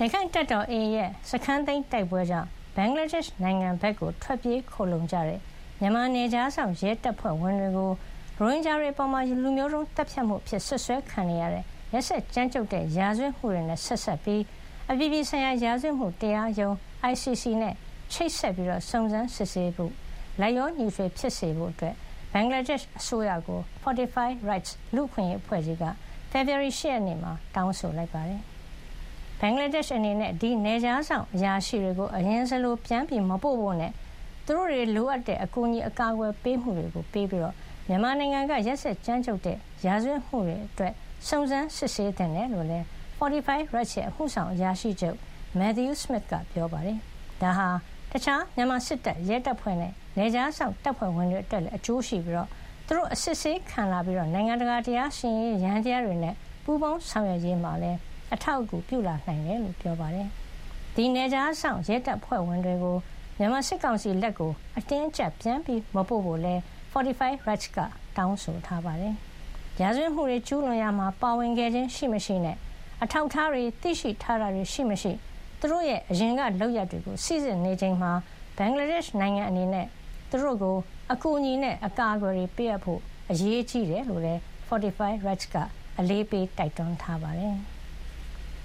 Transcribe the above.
ရခိုင်တပ်တော် AA ရဲ့ စခန်းသိမ်းတိုက်ပွဲကြောင့် ဘင်္ဂလားဒေ့ရှ်နိုင်ငံဘက်ကို ထွက်ပြေးခိုလှုံကြတဲ့ မြန်မာနယ်ခြားစောင့်ရဲတပ်ဖွဲ့ဝင်တွေကို ရိုဟင်ဂျာတွေအပေါ် လူမျိုးတုံးသတ်ဖြတ်မှုအဖြစ် စွပ်စွဲခံနေရတဲ့ ရက်စက်ကြမ်းကြုတ်တဲ့ ရာဇဝတ်မှုတွေနဲ့ ဆက်စပ်ပြီး အပြည်ပြည်ဆိုင်ရာ ရာဇဝတ်မှုတရားရုံး ICC နဲ့ ချိတ်ဆက်စုံစမ်းစစ်ဆေးဖို့ လိုက်လျောညီထွေဖြစ်စေဖို့ ဘင်္ဂလားဒေ့ရှ်အစိုးရကို Fortify Rights လူ့အခွင့်အရေးအဖွဲ့ကြီးက ဖေဖေါ်ဝါရီ ၈ ရက်နေ့မှာ တောင်းဆိုလိုက်ပါတယ်။ ဘင်္ဂလားဒေ့ရှ်အနေနဲ့ဒီနယ်ခြားစောင့်အရာရှိတွေကိုအရင်စလိုပြန်မပို့ဖို့နဲ့သူတို့တွေလိုအပ်တဲ့အကူအညီအကာအကွယ်ပေးမှုတွေပေးပြီးမြန်မာနိုင်ငံကရက်စက်ကြမ်းကြုတ်တဲ့ရာဇဝတ်မှုတွေအတွက်စုံစမ်းစစ်ဆေးသင့်တယ်လို့လည်း Fortify Rights ရဲ့အမှုဆောင်အရာရှိချုပ် Matthew Smith ကပြောပါတယ်။ဒါဟာတခြားမြန်မာစစ်တပ်ရဲတပ်ဖွဲ့နဲ့နယ်ခြားစောင့်တပ်ဖွဲ့ဝင်တွေအတွက်လည်းအကျိုးရှိပြီးသူတို့အစစ်ဆေးခံလာပြီးနိုင်ငံတကာတရားစီရင်ရေးယန္တရားတွေနဲ့ပူးပေါင်းဆောင်ရွက်ရေးမှာလည်း အထောက်အကူပြုလာနိုင်တယ်လို့ပြောပါတယ်။ဒီနယ်ခြားစောင့်ရဲတပ်ဖွဲ့ဝင်တွေကိုမြန်မာစစ်ကောင်စီလက်ကိုအတင်းအကျပ်ပြန်မပို့ဖို့လည်း Fortify Rights ကတောင်းဆိုထားပါတယ်။ရာဇဝတ်မှုတွေကျူးလွန်ရာမှာပါဝင်ခဲ့ခြင်းရှိမရှိနဲ့အထောက်အထားတွေသိရှိထားတာတွေရှိမရှိသူတို့ရဲ့အရင်ကလုပ်ရပ်တွေကိုစိစစ်နေချိန်မှာဘင်္ဂလားဒေ့ရှ်နိုင်ငံအနေနဲ့သူတို့ကိုအကူအညီနဲ့အကာအကွယ်တွေပေးအပ်ဖို့အရေးကြီးတယ်လို့လည်း Fortify Rights ကအလေးပေးတိုက်တွန်းထားပါတယ်။